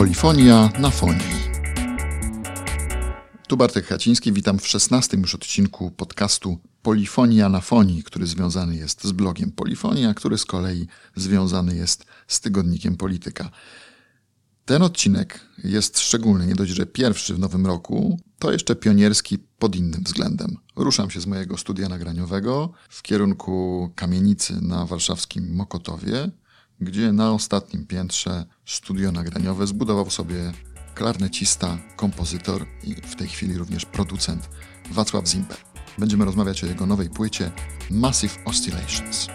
Polifonia na fonii. Tu Bartek Haciński, witam w szesnastym już odcinku podcastu Polifonia na fonii, który związany jest z blogiem Polifonia, który z kolei związany jest z tygodnikiem Polityka. Ten odcinek jest szczególny, nie dość, że pierwszy w nowym roku, to jeszcze pionierski pod innym względem. Ruszam się z mojego studia nagraniowego w kierunku kamienicy na warszawskim Mokotowie, gdzie na ostatnim piętrze studio nagraniowe zbudował sobie klarnecista, kompozytor i w tej chwili również producent Wacław Zimper. Będziemy rozmawiać o jego nowej płycie Massive Oscillations.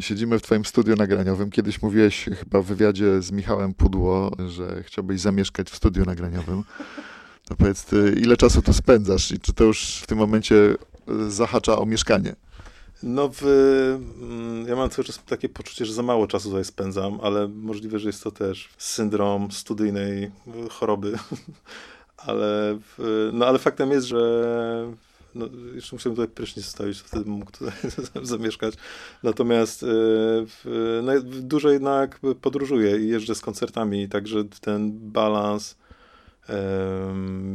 Siedzimy w Twoim studiu nagraniowym. Kiedyś mówiłeś chyba w wywiadzie z Michałem Pudło, że chciałbyś zamieszkać w studiu nagraniowym. To powiedz, ile czasu tu spędzasz i czy to już w tym momencie zahacza o mieszkanie? No, w, mm, ja mam cały czas takie poczucie, że za mało czasu tutaj spędzam, ale możliwe, że jest to też syndrom studyjnej choroby. ale, w, no, ale faktem jest, że no, jeszcze musiałem tutaj prysznic zostawić, wtedy bym mógł tutaj zamieszkać. Natomiast w, no, dużo jednak podróżuję i jeżdżę z koncertami, także ten balans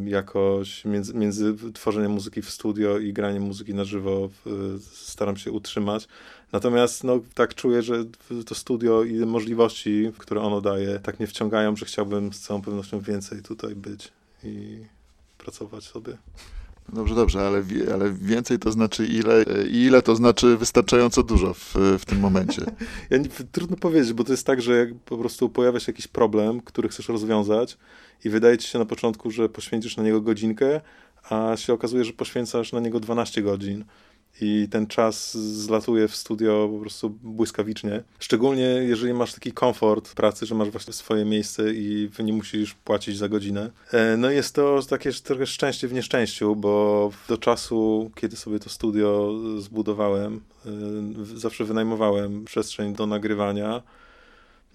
jakoś między, między tworzeniem muzyki w studio i graniem muzyki na żywo staram się utrzymać. Natomiast no, tak czuję, że to studio i możliwości, które ono daje, tak mnie wciągają, że chciałbym z całą pewnością więcej tutaj być i pracować sobie. Dobrze, dobrze, ale, ale więcej to znaczy ile i ile to znaczy wystarczająco dużo w, w tym momencie? ja nie, trudno powiedzieć, bo to jest tak, że jak po prostu pojawia się jakiś problem, który chcesz rozwiązać i wydaje ci się na początku, że poświęcisz na niego godzinkę, a się okazuje, że poświęcasz na niego 12 godzin i ten czas zlatuje w studio po prostu błyskawicznie. Szczególnie jeżeli masz taki komfort pracy, że masz właśnie swoje miejsce i nie musisz płacić za godzinę. E, no jest to takie trochę szczęście w nieszczęściu, bo do czasu, kiedy sobie to studio zbudowałem, e, zawsze wynajmowałem przestrzeń do nagrywania.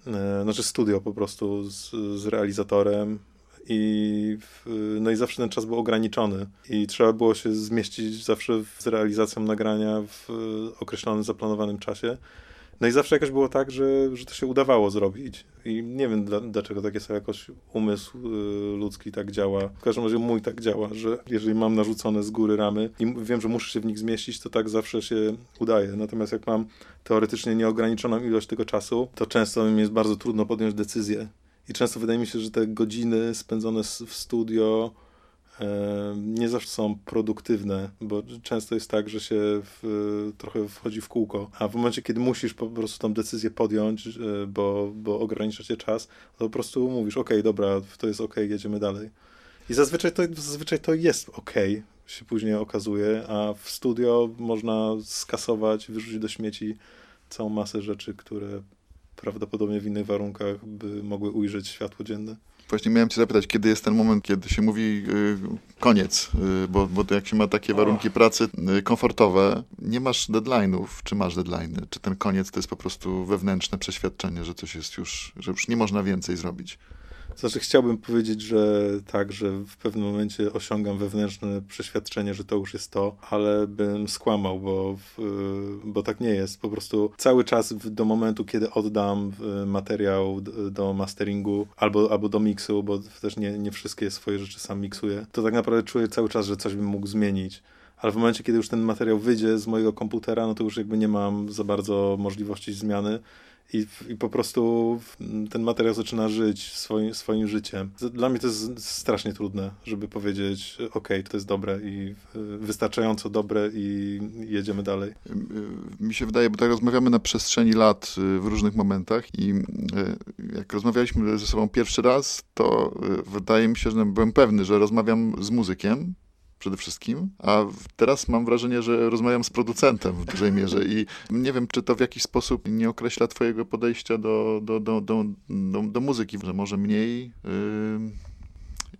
E, znaczy studio po prostu z, z realizatorem, i, no i zawsze ten czas był ograniczony i trzeba było się zmieścić zawsze z realizacją nagrania w określonym, zaplanowanym czasie. No i zawsze jakoś było tak, że, że to się udawało zrobić. I nie wiem dlaczego tak jest, jakoś umysł y, ludzki tak działa. W każdym razie mój tak działa, że jeżeli mam narzucone z góry ramy i wiem, że muszę się w nich zmieścić, to tak zawsze się udaje. Natomiast jak mam teoretycznie nieograniczoną ilość tego czasu, to często mi jest bardzo trudno podjąć decyzję i często wydaje mi się, że te godziny spędzone w studio e, nie zawsze są produktywne, bo często jest tak, że się w, trochę wchodzi w kółko, a w momencie, kiedy musisz po prostu tą decyzję podjąć, e, bo, bo ogranicza cię czas, to po prostu mówisz, ok, dobra, to jest ok, jedziemy dalej. I zazwyczaj to, zazwyczaj to jest ok, się później okazuje, a w studio można skasować, wyrzucić do śmieci całą masę rzeczy, które prawdopodobnie w innych warunkach by mogły ujrzeć światło dzienne. Właśnie miałem cię zapytać, kiedy jest ten moment, kiedy się mówi y, koniec, y, bo, bo jak się ma takie warunki pracy y, komfortowe, nie masz deadline'ów, czy masz deadline'y, czy ten koniec to jest po prostu wewnętrzne przeświadczenie, że coś jest już, że już nie można więcej zrobić. Znaczy chciałbym powiedzieć, że tak, że w pewnym momencie osiągam wewnętrzne przeświadczenie, że to już jest to, ale bym skłamał, bo, bo tak nie jest. Po prostu cały czas do momentu, kiedy oddam materiał do masteringu albo, albo do miksu, bo też nie, nie wszystkie swoje rzeczy sam miksuję, to tak naprawdę czuję cały czas, że coś bym mógł zmienić ale w momencie, kiedy już ten materiał wyjdzie z mojego komputera, no to już jakby nie mam za bardzo możliwości zmiany i, i po prostu ten materiał zaczyna żyć swoim, swoim życiem. Dla mnie to jest strasznie trudne, żeby powiedzieć, ok, to jest dobre i wystarczająco dobre i jedziemy dalej. Mi się wydaje, bo tak rozmawiamy na przestrzeni lat y, w różnych momentach i y, jak rozmawialiśmy ze sobą pierwszy raz, to wydaje mi się, że byłem pewny, że rozmawiam z muzykiem, przede wszystkim, a teraz mam wrażenie, że rozmawiam z producentem w dużej mierze i nie wiem, czy to w jakiś sposób nie określa twojego podejścia do, do, do, do, do, do muzyki, że może mniej yy,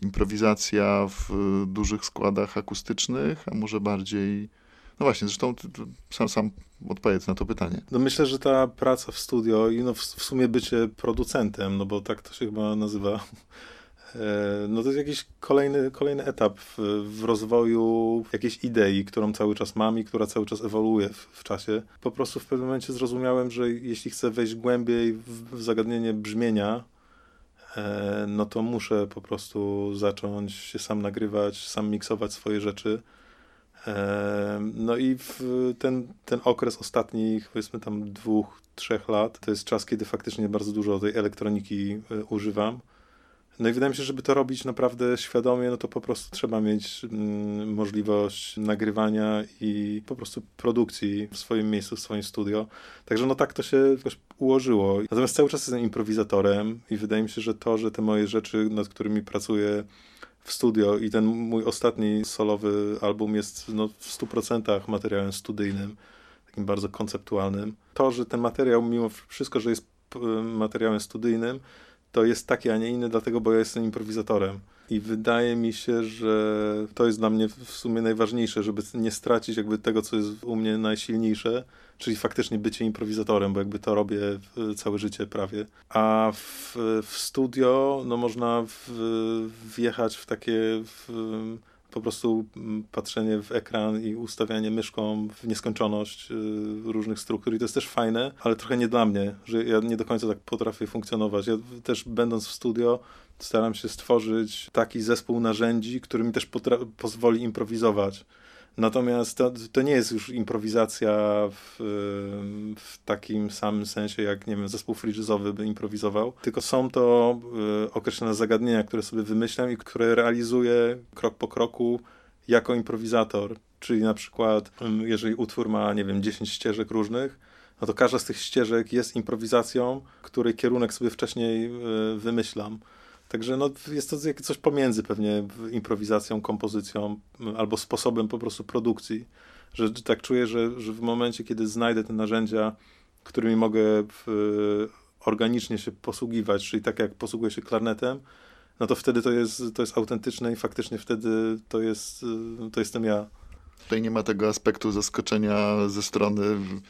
improwizacja w dużych składach akustycznych, a może bardziej... No właśnie, zresztą sam, sam odpowiedz na to pytanie. No myślę, że ta praca w studio i no w, w sumie bycie producentem, no bo tak to się chyba nazywa, no to jest jakiś kolejny, kolejny etap w, w, rozwoju jakiejś idei, którą cały czas mam i która cały czas ewoluuje w, w, czasie. Po prostu w pewnym momencie zrozumiałem, że jeśli chcę wejść głębiej w, w zagadnienie brzmienia, e, no to muszę po prostu zacząć się sam nagrywać, sam miksować swoje rzeczy. E, no i ten, ten okres ostatnich, powiedzmy tam dwóch, trzech lat, to jest czas, kiedy faktycznie bardzo dużo tej elektroniki używam. No i wydaje mi się, żeby to robić naprawdę świadomie, no to po prostu trzeba mieć mm, możliwość nagrywania i po prostu produkcji w swoim miejscu, w swoim studio. Także no tak to się jakoś ułożyło. Natomiast cały czas jestem improwizatorem i wydaje mi się, że to, że te moje rzeczy, nad którymi pracuję w studio i ten mój ostatni solowy album jest no, w 100% materiałem studyjnym, takim bardzo konceptualnym. To, że ten materiał mimo wszystko, że jest materiałem studyjnym, to jest takie, a nie inne, dlatego, bo ja jestem improwizatorem. I wydaje mi się, że to jest dla mnie w sumie najważniejsze, żeby nie stracić jakby tego, co jest u mnie najsilniejsze, czyli faktycznie bycie improwizatorem, bo jakby to robię całe życie prawie. A w, w studio, no można w, wjechać w takie w, po prostu mm, patrzenie w ekran i ustawianie myszką w nieskończoność y, różnych struktur i to jest też fajne, ale trochę nie dla mnie, że ja nie do końca tak potrafię funkcjonować. Ja też będąc w studio staram się stworzyć taki zespół narzędzi, który mi też pozwoli improwizować Natomiast to, to nie jest już improwizacja w, w, takim samym sensie, jak nie wiem, zespół friżyzowy by improwizował, tylko są to y, określone zagadnienia, które sobie wymyślam i które realizuję krok po kroku jako improwizator. Czyli na przykład, jeżeli utwór ma, nie wiem, 10 ścieżek różnych, no to każda z tych ścieżek jest improwizacją, której kierunek sobie wcześniej y, wymyślam. Także no, jest to coś pomiędzy pewnie improwizacją, kompozycją albo sposobem po prostu produkcji. Że tak czuję, że, że w momencie, kiedy znajdę te narzędzia, którymi mogę w, organicznie się posługiwać, czyli tak jak posługuję się klarnetem, no to wtedy to jest, to jest autentyczne i faktycznie wtedy to jest, to jestem ja. Tutaj nie ma tego aspektu zaskoczenia ze strony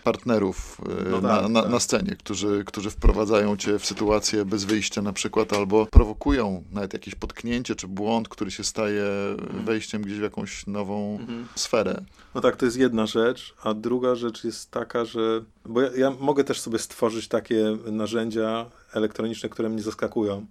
partnerów e, no na, tak, na, tak. na, scenie, którzy, którzy wprowadzają cię w sytuację bez wyjścia na przykład, albo prowokują nawet jakieś potknięcie czy błąd, który się staje mhm. wejściem gdzieś w jakąś nową mhm. sferę. No tak, to jest jedna rzecz, a druga rzecz jest taka, że bo ja, ja mogę też sobie stworzyć takie narzędzia elektroniczne, które mnie zaskakują,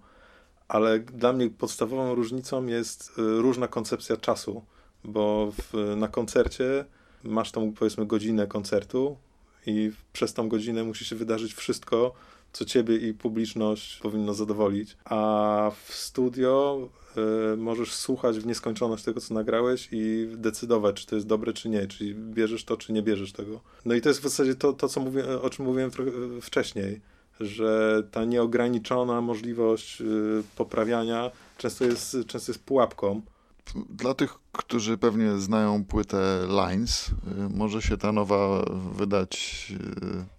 ale dla mnie podstawową różnicą jest e, różna koncepcja czasu bo w, na koncercie masz tą powiedzmy godzinę koncertu i przez tą godzinę musi się wydarzyć wszystko, co ciebie i publiczność powinno zadowolić. A w studio y, możesz słuchać w nieskończoność tego, co nagrałeś i decydować, czy to jest dobre, czy nie, czyli bierzesz to, czy nie bierzesz tego. No i to jest w zasadzie to, to co o czym mówiłem wcześniej, że ta nieograniczona możliwość y, poprawiania często jest, często jest pułapką dla tych, którzy pewnie znają płytę Lines, y, może się ta nowa wydać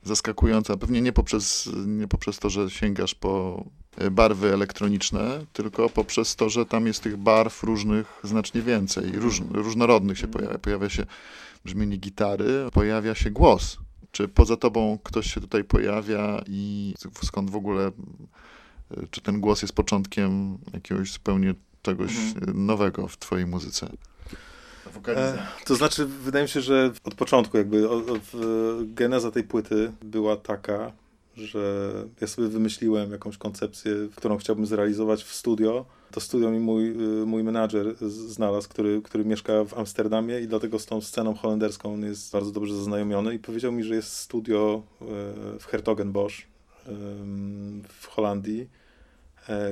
y, zaskakująca. Pewnie nie poprzez, nie poprzez to, że sięgasz po y, barwy elektroniczne, tylko poprzez to, że tam jest tych barw różnych znacznie więcej, róż, różnorodnych się pojawia. Pojawia się brzmienie gitary, pojawia się głos. Czy poza tobą ktoś się tutaj pojawia i skąd w ogóle, czy ten głos jest początkiem jakiegoś zupełnie czegoś mhm. nowego w twojej muzyce? E, to znaczy, wydaje mi się, że od początku jakby o, o, geneza tej płyty była taka, że ja sobie wymyśliłem jakąś koncepcję, którą chciałbym zrealizować w studio. To studio mi mój, y, mój menadżer znalazł, który, który mieszka w Amsterdamie i dlatego z tą sceną holenderską on jest bardzo dobrze zaznajomiony i powiedział mi, że jest studio e, w Hertogenbosch w Holandii E,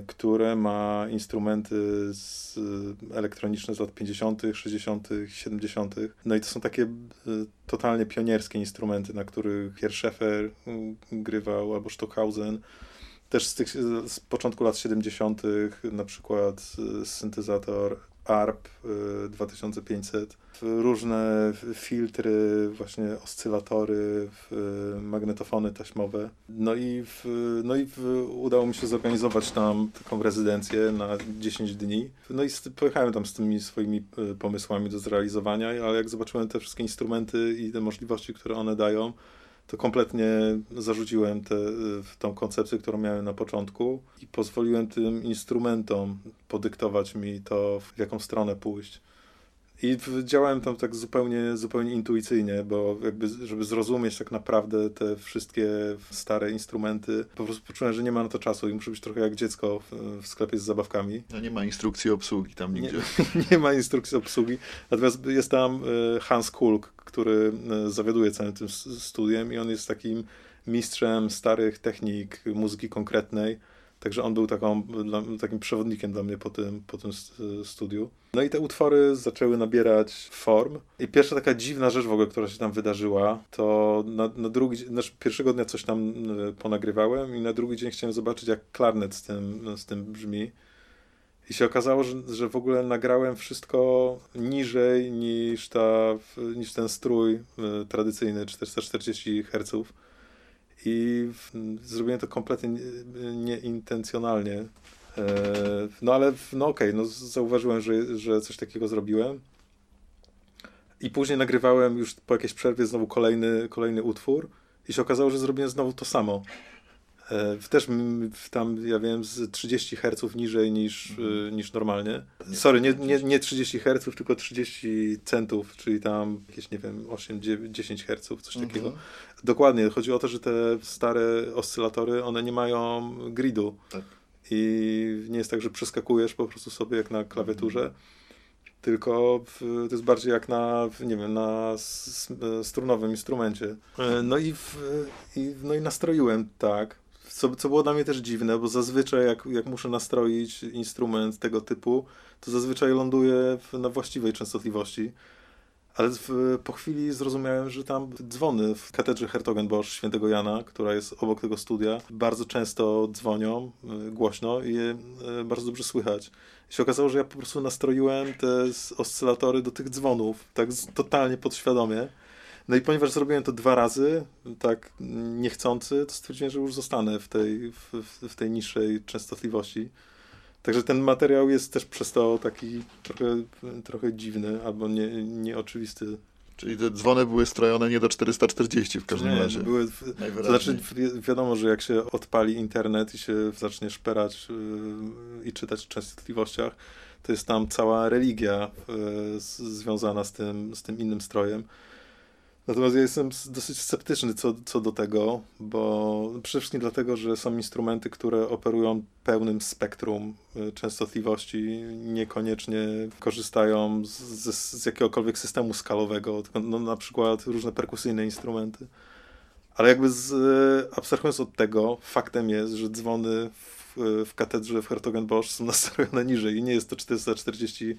które ma instrumenty z, e, elektroniczne z lat 50., 60., 70. No i to są takie e, totalnie pionierskie instrumenty, na których Pierre Schaeffer grywał albo Stockhausen. Też z, tych, z początku lat 70., na przykład syntezator ARP 2500, różne filtry, właśnie oscylatory, magnetofony taśmowe. No i, w, no i w, udało mi się zorganizować tam taką rezydencję na 10 dni. No i pojechałem tam z tymi swoimi e, pomysłami do zrealizowania, ale jak zobaczyłem te wszystkie instrumenty i te możliwości, które one dają, to kompletnie zarzuciłem tę tą koncepcję, którą miałem na początku i pozwoliłem tym instrumentom podyktować mi to, w jaką stronę pójść. I działałem tam tak zupełnie, zupełnie intuicyjnie, bo jakby, żeby zrozumieć tak naprawdę te wszystkie stare instrumenty, po prostu poczułem, że nie ma na to czasu i muszę być trochę jak dziecko w, w sklepie z zabawkami. No nie ma instrukcji obsługi tam nigdzie. Nie, nie ma instrukcji obsługi. Natomiast jest tam e, Hans Kulk, który e, zawiaduje całym tym studiem i on jest takim mistrzem starych technik muzyki konkretnej Także on był taką, takim przewodnikiem dla mnie po tym, po tym studiu. No i te utwory zaczęły nabierać form. I pierwsza taka dziwna rzecz w ogóle, która się tam wydarzyła, to na, na drugi znaczy pierwszego dnia coś tam e, ponagrywałem i na drugi dzień chciałem zobaczyć, jak klarnet z tym, z tym brzmi. I się okazało, że, że w ogóle nagrałem wszystko niżej niż, ta, niż ten strój e, tradycyjny 440 Hz i zrobiłem to kompletnie nieintencjonalnie. E, no ale, no okej, okay, no zauważyłem, że, że coś takiego zrobiłem. I później nagrywałem już po jakiejś przerwie znowu kolejny, kolejny utwór i się okazało, że zrobiłem znowu to samo. E, też tam, ja wiem, z 30 Hz niżej niż, mhm. E, niż normalnie. Sorry, nie, nie, nie 30 Hz, tylko 30 centów, czyli tam jakieś, nie wiem, 8, 9, 10 Hz, coś mhm. takiego. Dokładnie, chodzi o to, że te stare oscylatory, one nie mają gridu. Tak. I nie jest tak, że przeskakujesz po prostu sobie jak na klawiaturze, mhm. tylko w, to jest bardziej jak na, nie wiem, na strunowym instrumencie. E, no i, w, i, no i nastroiłem tak, co, co było dla mnie też dziwne, bo zazwyczaj jak, jak muszę nastroić instrument tego typu, to zazwyczaj ląduje na właściwej częstotliwości. Ale w, po chwili zrozumiałem, że tam dzwony w katedrze Hertogenbosch świętego Jana, która jest obok tego studia, bardzo często dzwonią y, głośno i je y, bardzo dobrze słychać. I się okazało, że ja po prostu nastroiłem te oscylatory do tych dzwonów, tak totalnie podświadomie. No i ponieważ zrobiłem to dwa razy, tak niechcący, to stwierdziłem, że już zostanę w tej, w, w tej niższej częstotliwości. Także ten materiał jest też przez to taki trochę, trochę dziwny albo nie, nieoczywisty. Czyli te dzwony były strojone nie do 440 w każdym nie, razie. Były, to znaczy wiadomo, że jak się odpali internet i się zacznie szperać yy, i czytać w częstotliwościach, to jest tam cała religia yy, z, związana z tym, z tym innym strojem. Natomiast ja jestem dosyć sceptyczny co, co do tego, bo przede wszystkim dlatego, że są instrumenty, które operują pełnym spektrum y, częstotliwości, niekoniecznie korzystają z, z, z jakiegokolwiek systemu skalowego, no, na przykład różne perkusyjne instrumenty. Ale jakby z, abstrahując od tego, faktem jest, że dzwony w, w katedrze w Hertogenbosch są nastawione niżej i nie jest to 440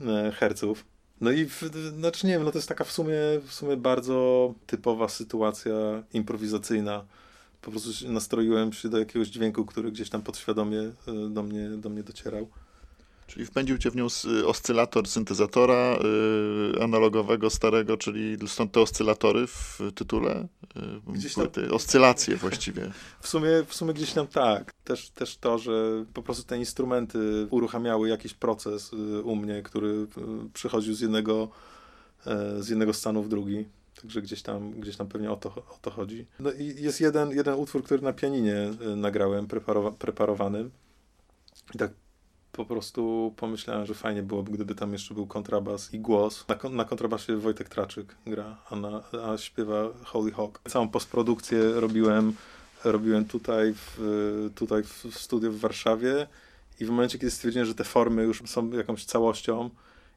e, Hz. No i w, znaczy nie wiem, no to jest taka w sumie, w sumie bardzo typowa sytuacja improwizacyjna. Po prostu nastroiłem się do jakiegoś dźwięku, który gdzieś tam podświadomie e, do mnie, do mnie docierał. Czyli wpędził cię w nią oscylator syntezatora yy, analogowego, starego, czyli stąd te oscylatory w tytule? Yy, gdzieś tam... Płyty, oscylacje właściwie. W sumie, w sumie gdzieś tam tak. Też, też to, że po prostu te instrumenty uruchamiały jakiś proces u mnie, który przychodził z jednego, yy, z jednego stanu w drugi. Także gdzieś tam, gdzieś tam pewnie o to, o to chodzi. No i jest jeden, jeden utwór, który na pianinie nagrałem, preparowa preparowanym. I tak po prostu pomyślałem, że fajnie byłoby, gdyby tam jeszcze był kontrabas i głos. Na, na kontrabasie Wojtek Traczyk gra, a, na, a śpiewa Holy Hawk. Całą postprodukcję robiłem, robiłem tutaj, w, tutaj w studiu w Warszawie i w momencie, kiedy stwierdziłem, że te formy już są jakąś całością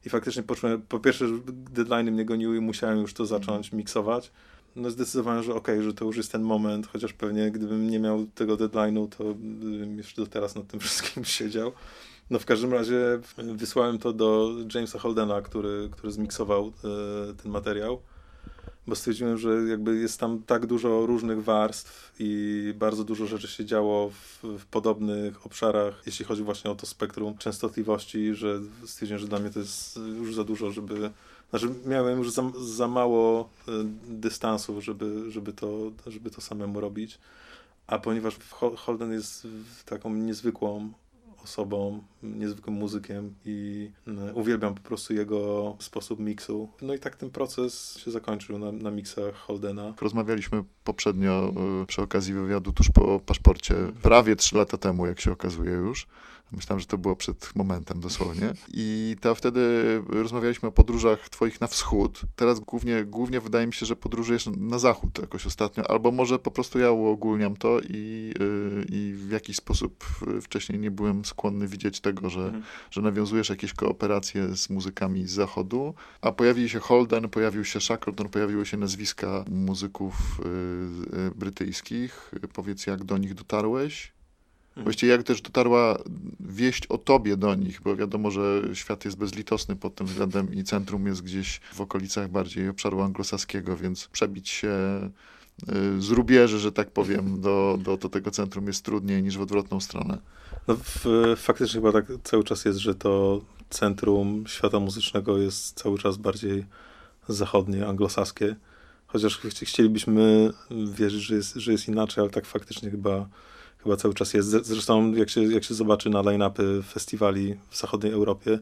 i faktycznie poczułem, po pierwsze, że deadline mnie goniły i musiałem już to zacząć miksować, no zdecydowałem, że okej, okay, że to już jest ten moment, chociaż pewnie gdybym nie miał tego deadline'u, to bym jeszcze do teraz nad tym wszystkim siedział. No w każdym razie wysłałem to do Jamesa Holdena, który, który zmiksował e, ten materiał, bo stwierdziłem, że jakby jest tam tak dużo różnych warstw i bardzo dużo rzeczy się działo w, w podobnych obszarach, jeśli chodzi właśnie o to spektrum częstotliwości, że stwierdziłem, że dla mnie to jest już za dużo, żeby znaczy miałem już za, za mało e, dystansów, żeby, żeby, to, żeby to samemu robić. A ponieważ Holden jest taką niezwykłą osobą, niezwykłym muzykiem i e, uwielbiam po prostu jego sposób miksu. No i tak ten proces się zakończył na, na miksach Holdena. Rozmawialiśmy poprzednio przy okazji wywiadu tuż po paszporcie, prawie trzy lata temu, jak się okazuje już. Myślałem, że to było przed momentem dosłownie. I to wtedy rozmawialiśmy o podróżach twoich na wschód. Teraz głównie, głównie wydaje mi się, że podróżujesz na zachód jakoś ostatnio, albo może po prostu ja uogólniam to i, yy, i w jakiś sposób wcześniej nie byłem skłonny widzieć tego, że, mhm. że nawiązujesz jakieś kooperacje z muzykami z zachodu, a pojawił się Holden, pojawił się Shackleton, pojawiły się nazwiska muzyków brytyjskich. Powiedz, jak do nich dotarłeś? Mhm. Właściwie jak też dotarła wieść o tobie do nich, bo wiadomo, że świat jest bezlitosny pod tym względem i centrum jest gdzieś w okolicach bardziej obszaru anglosaskiego, więc przebić się y, z rubieży, że tak powiem, do, do, do tego centrum jest trudniej niż w odwrotną stronę. No, w, faktycznie chyba tak cały czas jest, że to centrum świata muzycznego jest cały czas bardziej zachodnie, anglosaskie. Chociaż chcielibyśmy wierzyć, że jest, że jest inaczej, ale tak faktycznie chyba chyba cały czas jest. Zresztą jak się, jak się zobaczy na line-upy festiwali w zachodniej Europie,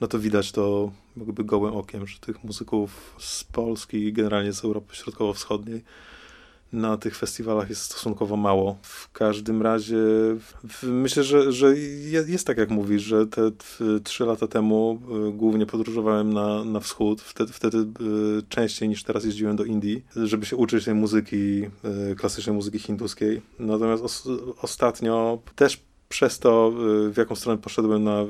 no to widać to jakby gołym okiem, że tych muzyków z Polski i generalnie z Europy Środkowo-Wschodniej na tych festiwalach jest stosunkowo mało. W każdym razie myślę, że, że jest tak jak mówisz, że te trzy lata temu y, głównie podróżowałem na, na wschód, wtedy, wtedy y, częściej niż teraz jeździłem do Indii, żeby się uczyć tej muzyki, y, klasycznej muzyki hinduskiej. Natomiast os, ostatnio też przez to, w jaką stronę poszedłem na,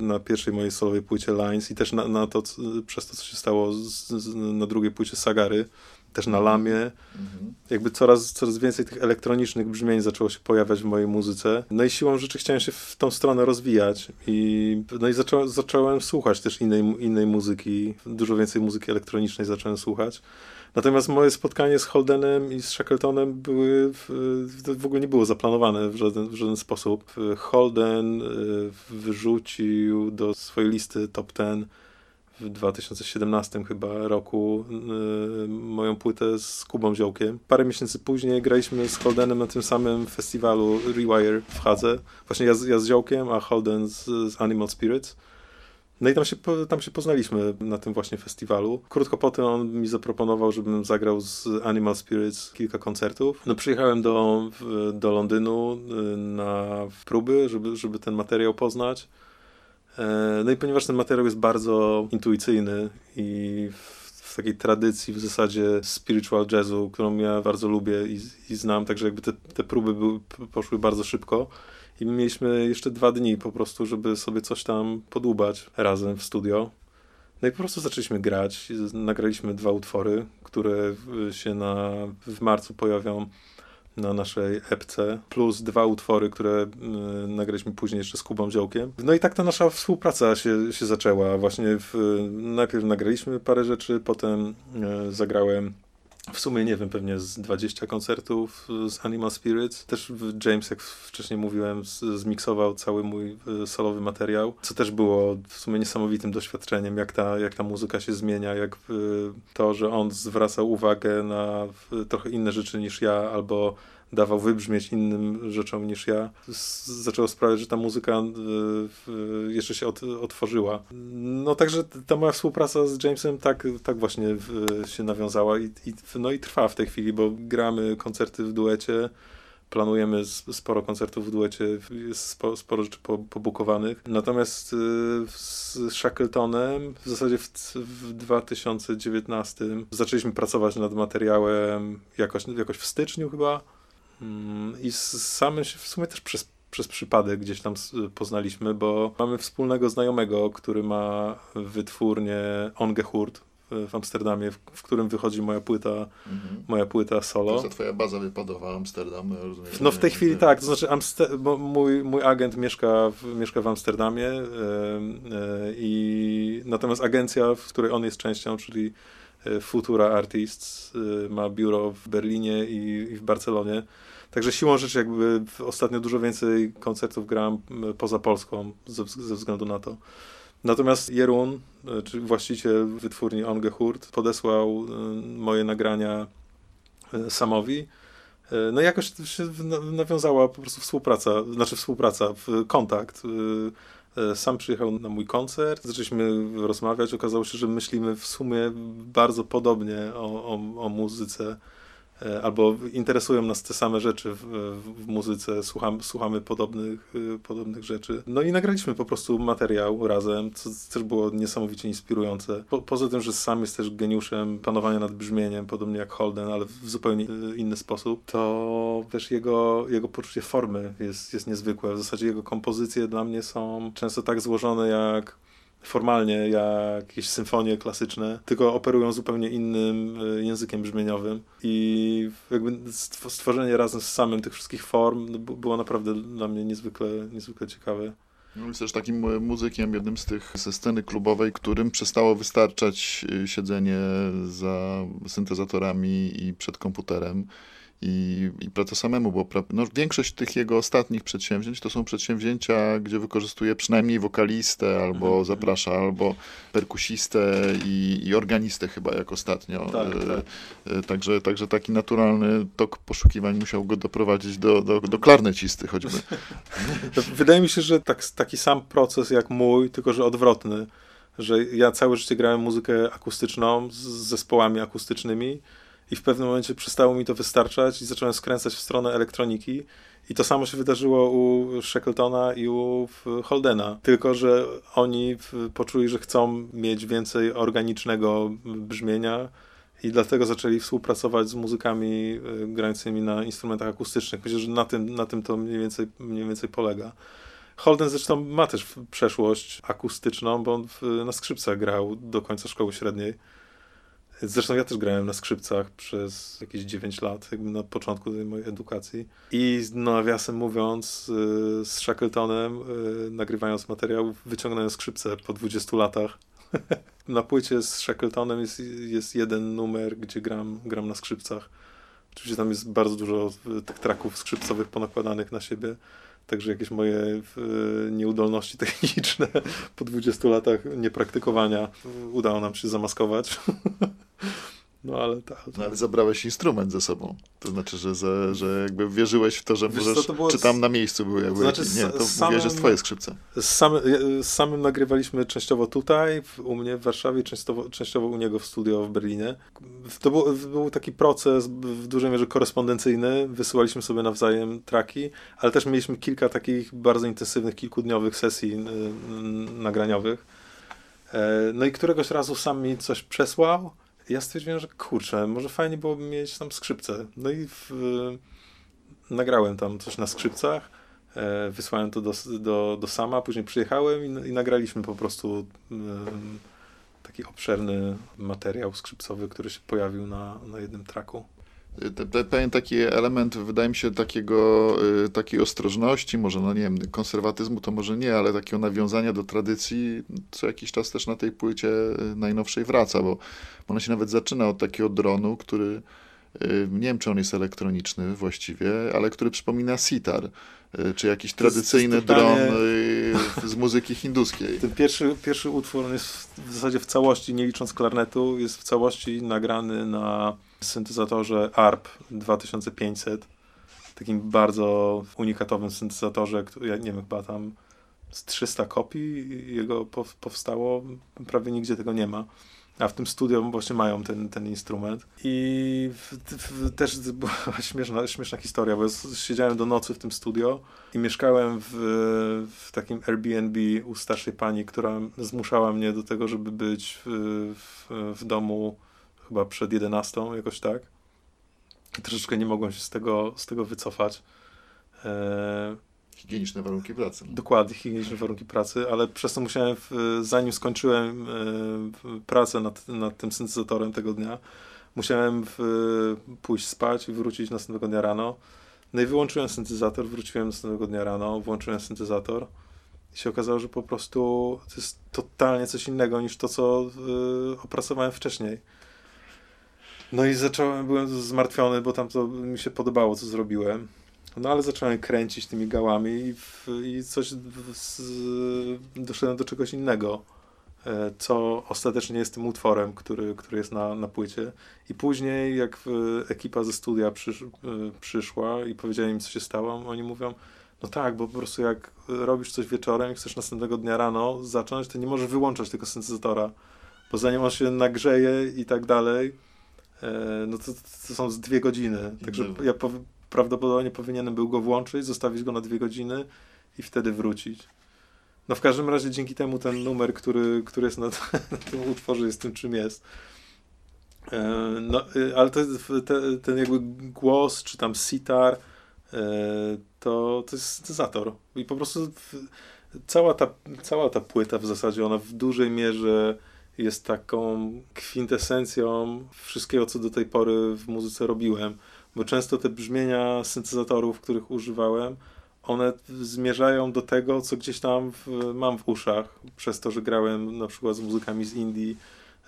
na pierwszej mojej solowej płycie Lines i też na, na to, przez to, co się stało z, z, na drugiej płycie Sagary, też na lamie. Mhm. Jakby coraz, coraz więcej tych elektronicznych brzmień zaczęło się pojawiać w mojej muzyce. No i siłą rzeczy chciałem się w tą stronę rozwijać. I, no i zaczą, zacząłem słuchać też innej, innej muzyki. Dużo więcej muzyki elektronicznej zacząłem słuchać. Natomiast moje spotkanie z Holdenem i z Shackletonem były, w, w ogóle nie było zaplanowane w żaden, w żaden sposób. Holden e, wyrzucił do swojej listy top 10 w 2017 chyba roku yy, moją płytę z Kubą Ziołkiem. Parę miesięcy później graliśmy z Holdenem na tym samym festiwalu Rewire w Hadze. Właśnie ja, ja z Ziołkiem, a Holden z, z Animal Spirits. No i tam się, tam się poznaliśmy na tym właśnie festiwalu. Krótko potem on mi zaproponował, żebym zagrał z Animal Spirits kilka koncertów. No przyjechałem do, do Londynu y, na próby, żeby, żeby ten materiał poznać. E, no i ponieważ ten materiał jest bardzo intuicyjny i w takiej tradycji w zasadzie spiritual jazzu, którą ja bardzo lubię i, i znam, także jakby te, te próby były, poszły bardzo szybko. I mieliśmy jeszcze dwa dni po prostu, żeby sobie coś tam podłubać razem w studio. No i po prostu zaczęliśmy grać. Nagraliśmy dwa utwory, które się na, w marcu pojawią na naszej epce, plus dwa utwory, które y, nagraliśmy później jeszcze z Kubą Ziołkiem. No i tak ta nasza współpraca się, się zaczęła. Właśnie w, najpierw nagraliśmy parę rzeczy, potem y, zagrałem w sumie, nie wiem, pewnie z 20 koncertów z Animal Spirits. Też James, jak wcześniej mówiłem, zmiksował cały mój y, solowy materiał, co też było w sumie niesamowitym doświadczeniem, jak ta, jak ta muzyka się zmienia, jak y, to, że on zwraca uwagę na trochę inne rzeczy niż ja, albo dawał wybrzmieć innym rzeczom niż ja, zaczęło sprawiać, że ta muzyka y, jeszcze się otworzyła. No także ta moja współpraca z Jamesem tak, tak właśnie się nawiązała i, i, no i trwa w tej chwili, bo gramy koncerty w duecie, planujemy sporo koncertów w duecie, jest sporo, sporo rzeczy pobukowanych. Natomiast y, z Shackletonem w zasadzie w, w 2019 zaczęliśmy pracować nad materiałem jakoś, jakoś w styczniu chyba I samym się w sumie też przez, przez przypadek gdzieś tam poznaliśmy, bo mamy wspólnego znajomego, który ma wytwórnię Ongehurt w Amsterdamie, w, w, którym wychodzi moja płyta, mhm. moja płyta solo. To jest twoja baza wypadowa, Amsterdam. Rozumiem, no w tej chwili nie, tak, to znaczy Amster mój, mój agent mieszka w, mieszka w Amsterdamie yy, yy, i natomiast agencja, w której on jest częścią, czyli Futura Artists, yy, ma biuro w Berlinie i, w Barcelonie. Także siłą rzeczy jakby ostatnio dużo więcej koncertów grałem poza Polską ze, względu na to. Natomiast Jerun, czyli właściciel wytwórni Ongehurt, podesłał e, moje nagrania Samowi. No i jakoś się nawiązała po prostu współpraca, znaczy współpraca, kontakt. Sam przyjechał na mój koncert, zaczęliśmy rozmawiać, okazało się, że myślimy w sumie bardzo podobnie o, o, o muzyce. E, albo interesują nas te same rzeczy w, w, muzyce, słuchamy, słuchamy podobnych, y, podobnych rzeczy. No i nagraliśmy po prostu materiał razem, co też było niesamowicie inspirujące. Po, poza tym, że sam jest też geniuszem panowania nad brzmieniem, podobnie jak Holden, ale w zupełnie inny sposób, to też jego, jego poczucie formy jest, jest niezwykłe. W zasadzie jego kompozycje dla mnie są często tak złożone jak formalnie jak jakieś symfonie klasyczne, tylko operują zupełnie innym e, językiem brzmieniowym i jakby stworzenie razem z samym tych wszystkich form no, było naprawdę dla mnie niezwykle, niezwykle ciekawe. Jest też takim muzykiem, jednym z tych ze sceny klubowej, którym przestało wystarczać e, siedzenie za syntezatorami i przed komputerem i, i praca samemu, bo no, większość tych jego ostatnich przedsięwzięć to są przedsięwzięcia, gdzie wykorzystuje przynajmniej wokalistę, albo mhm. zaprasza, albo perkusistę i, i organistę chyba jak ostatnio. Tak, e, tak. E, także, także taki naturalny tok poszukiwań musiał go doprowadzić do, do, do klarnecisty choćby. Wydaje mi się, że tak, taki sam proces jak mój, tylko że odwrotny że ja całe życie grałem muzykę akustyczną z zespołami akustycznymi i w pewnym momencie przestało mi to wystarczać i zacząłem skręcać w stronę elektroniki. I to samo się wydarzyło u Shackletona i u Holdena. Tylko, że oni poczuli, że chcą mieć więcej organicznego brzmienia i dlatego zaczęli współpracować z muzykami y, grającymi na instrumentach akustycznych. Myślę, że na tym, na tym to mniej więcej, mniej więcej polega. Holden zresztą ma też przeszłość akustyczną, bo on na skrzypcach grał do końca szkoły średniej. Zresztą ja też grałem na skrzypcach przez jakieś 9 lat, jakby na początku tej mojej edukacji. I nawiasem mówiąc, y, z Shackletonem, y, nagrywając materiał, wyciągnąłem skrzypce po 20 latach. na płycie z Shackletonem jest, jest jeden numer, gdzie gram, gram na skrzypcach. Oczywiście tam jest bardzo dużo y, tych traków skrzypcowych ponakładanych na siebie. Także jakieś moje nieudolności techniczne po 20 latach niepraktykowania udało nam się zamaskować. No ale tak. No, ale zabrałeś instrument ze sobą. To znaczy, że, za, że jakby wierzyłeś w to, że Wiesz, możesz, to czy tam na miejscu były jakby, znaczy, nie, to samym, że twoje skrzypce. Z, samym, z samym nagrywaliśmy częściowo tutaj, u mnie w Warszawie, częściowo, częściowo u niego w studio w Berlinie. To był, był taki proces w dużej mierze korespondencyjny, wysyłaliśmy sobie nawzajem traki, ale też mieliśmy kilka takich bardzo intensywnych, kilkudniowych sesji nagraniowych. E, no i któregoś razu sam mi coś przesłał, ja stwierdziłem, że kurczę, może fajnie byłoby mieć tam skrzypce. No i w, nagrałem tam coś na skrzypcach, e, wysłałem to do, do, do sama, później przyjechałem i, i nagraliśmy po prostu e, taki obszerny materiał skrzypcowy, który się pojawił na, na jednym traku pewien taki element, wydaje mi się, takiego, y, takiej ostrożności, może, no nie wiem, konserwatyzmu to może nie, ale takiego nawiązania do tradycji co jakiś czas też na tej płycie y, najnowszej wraca, bo ona się nawet zaczyna od takiego dronu, który y, nie wiem, czy on jest elektroniczny właściwie, ale który przypomina sitar, czy jakiś tradycyjny dron z muzyki hinduskiej. Ten pierwszy, pierwszy utwór on jest w zasadzie w całości, nie licząc klarnetu, jest w całości nagrany na syntezatorze ARP 2500, takim bardzo unikatowym syntezatorze, który, ja nie wiem, chyba tam z 300 kopii jego powstało, prawie nigdzie tego nie ma. A w tym studio właśnie mają ten, ten instrument. I w, w, też była śmieszna, śmieszna historia, bo siedziałem do nocy w tym studio i mieszkałem w, w takim Airbnb u starszej pani, która zmuszała mnie do tego, żeby być w, w domu chyba przed 11, jakoś tak. Troszeczkę nie mogłem się z tego, z tego wycofać. E... Higieniczne warunki pracy. Dokładnie, higieniczne warunki pracy, ale przez to musiałem, w, zanim skończyłem e, pracę nad, nad tym syntezatorem tego dnia, musiałem w, pójść spać i wrócić następnego dnia rano. No i wyłączyłem syntezator, wróciłem następnego dnia rano, włączyłem syntezator i się okazało, że po prostu to jest totalnie coś innego niż to, co y, opracowałem wcześniej. No i zacząłem, byłem zmartwiony, bo tam to mi się podobało, co zrobiłem. No ale zacząłem kręcić tymi gałami i, w, i coś z, doszedłem do czegoś innego, e, co ostatecznie jest tym utworem, który, który jest na, na płycie. I później, jak ekipa ze studia przysz, e, przyszła i powiedziała im, co się stało, oni mówią, no tak, bo po prostu jak robisz coś wieczorem i chcesz następnego dnia rano zacząć, to nie możesz wyłączać tego syntezatora, bo zanim on się nagrzeje i tak dalej, no to, to są z dwie godziny. Także ja po, prawdopodobnie powinienem był go włączyć, zostawić go na dwie godziny i wtedy wrócić. No w każdym razie dzięki temu ten numer, który, który jest na, na tym utworze jest tym, czym jest. E, no, e, ale to, te, ten jakby głos, czy tam sitar, e, to, to jest syntezator. I po prostu cała ta, cała ta płyta w zasadzie, ona w dużej mierze jest taką kwintesencją wszystkiego, co do tej pory w muzyce robiłem. Bo często te brzmienia syntezatorów, których używałem, one zmierzają do tego, co gdzieś tam w, mam w uszach, przez to, że grałem na przykład z muzykami z Indii,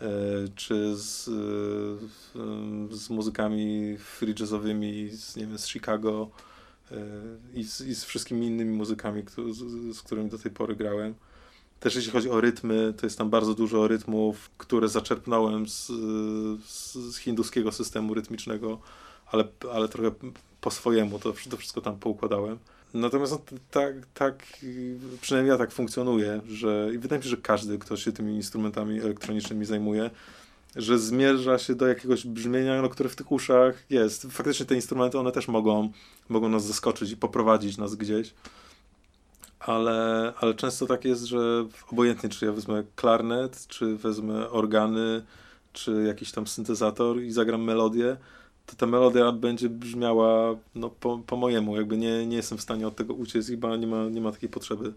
e, czy z, e, z muzykami free jazzowymi z, nie wiem, z Chicago e, i z, i z wszystkimi innymi muzykami, z, z którymi do tej pory grałem. Też jeśli chodzi o rytmy, to jest tam bardzo dużo rytmów, które zaczerpnąłem z, z, hinduskiego systemu rytmicznego, ale, ale trochę po swojemu to, to wszystko tam poukładałem. Natomiast no, tak, tak, przynajmniej ja tak funkcjonuję, że i wydaje mi się, że każdy, kto się tymi instrumentami elektronicznymi zajmuje, że zmierza się do jakiegoś brzmienia, no, które w tych uszach jest. Faktycznie te instrumenty, one też mogą, mogą nas zaskoczyć i poprowadzić nas gdzieś, ale, ale często tak jest, że obojętnie, czy ja wezmę klarnet, czy wezmę organy, czy jakiś tam syntezator i zagram melodię, to ta melodia będzie brzmiała no, po, po mojemu. Jakby nie, nie jestem w stanie od tego uciec chyba nie ma, nie ma takiej potrzeby.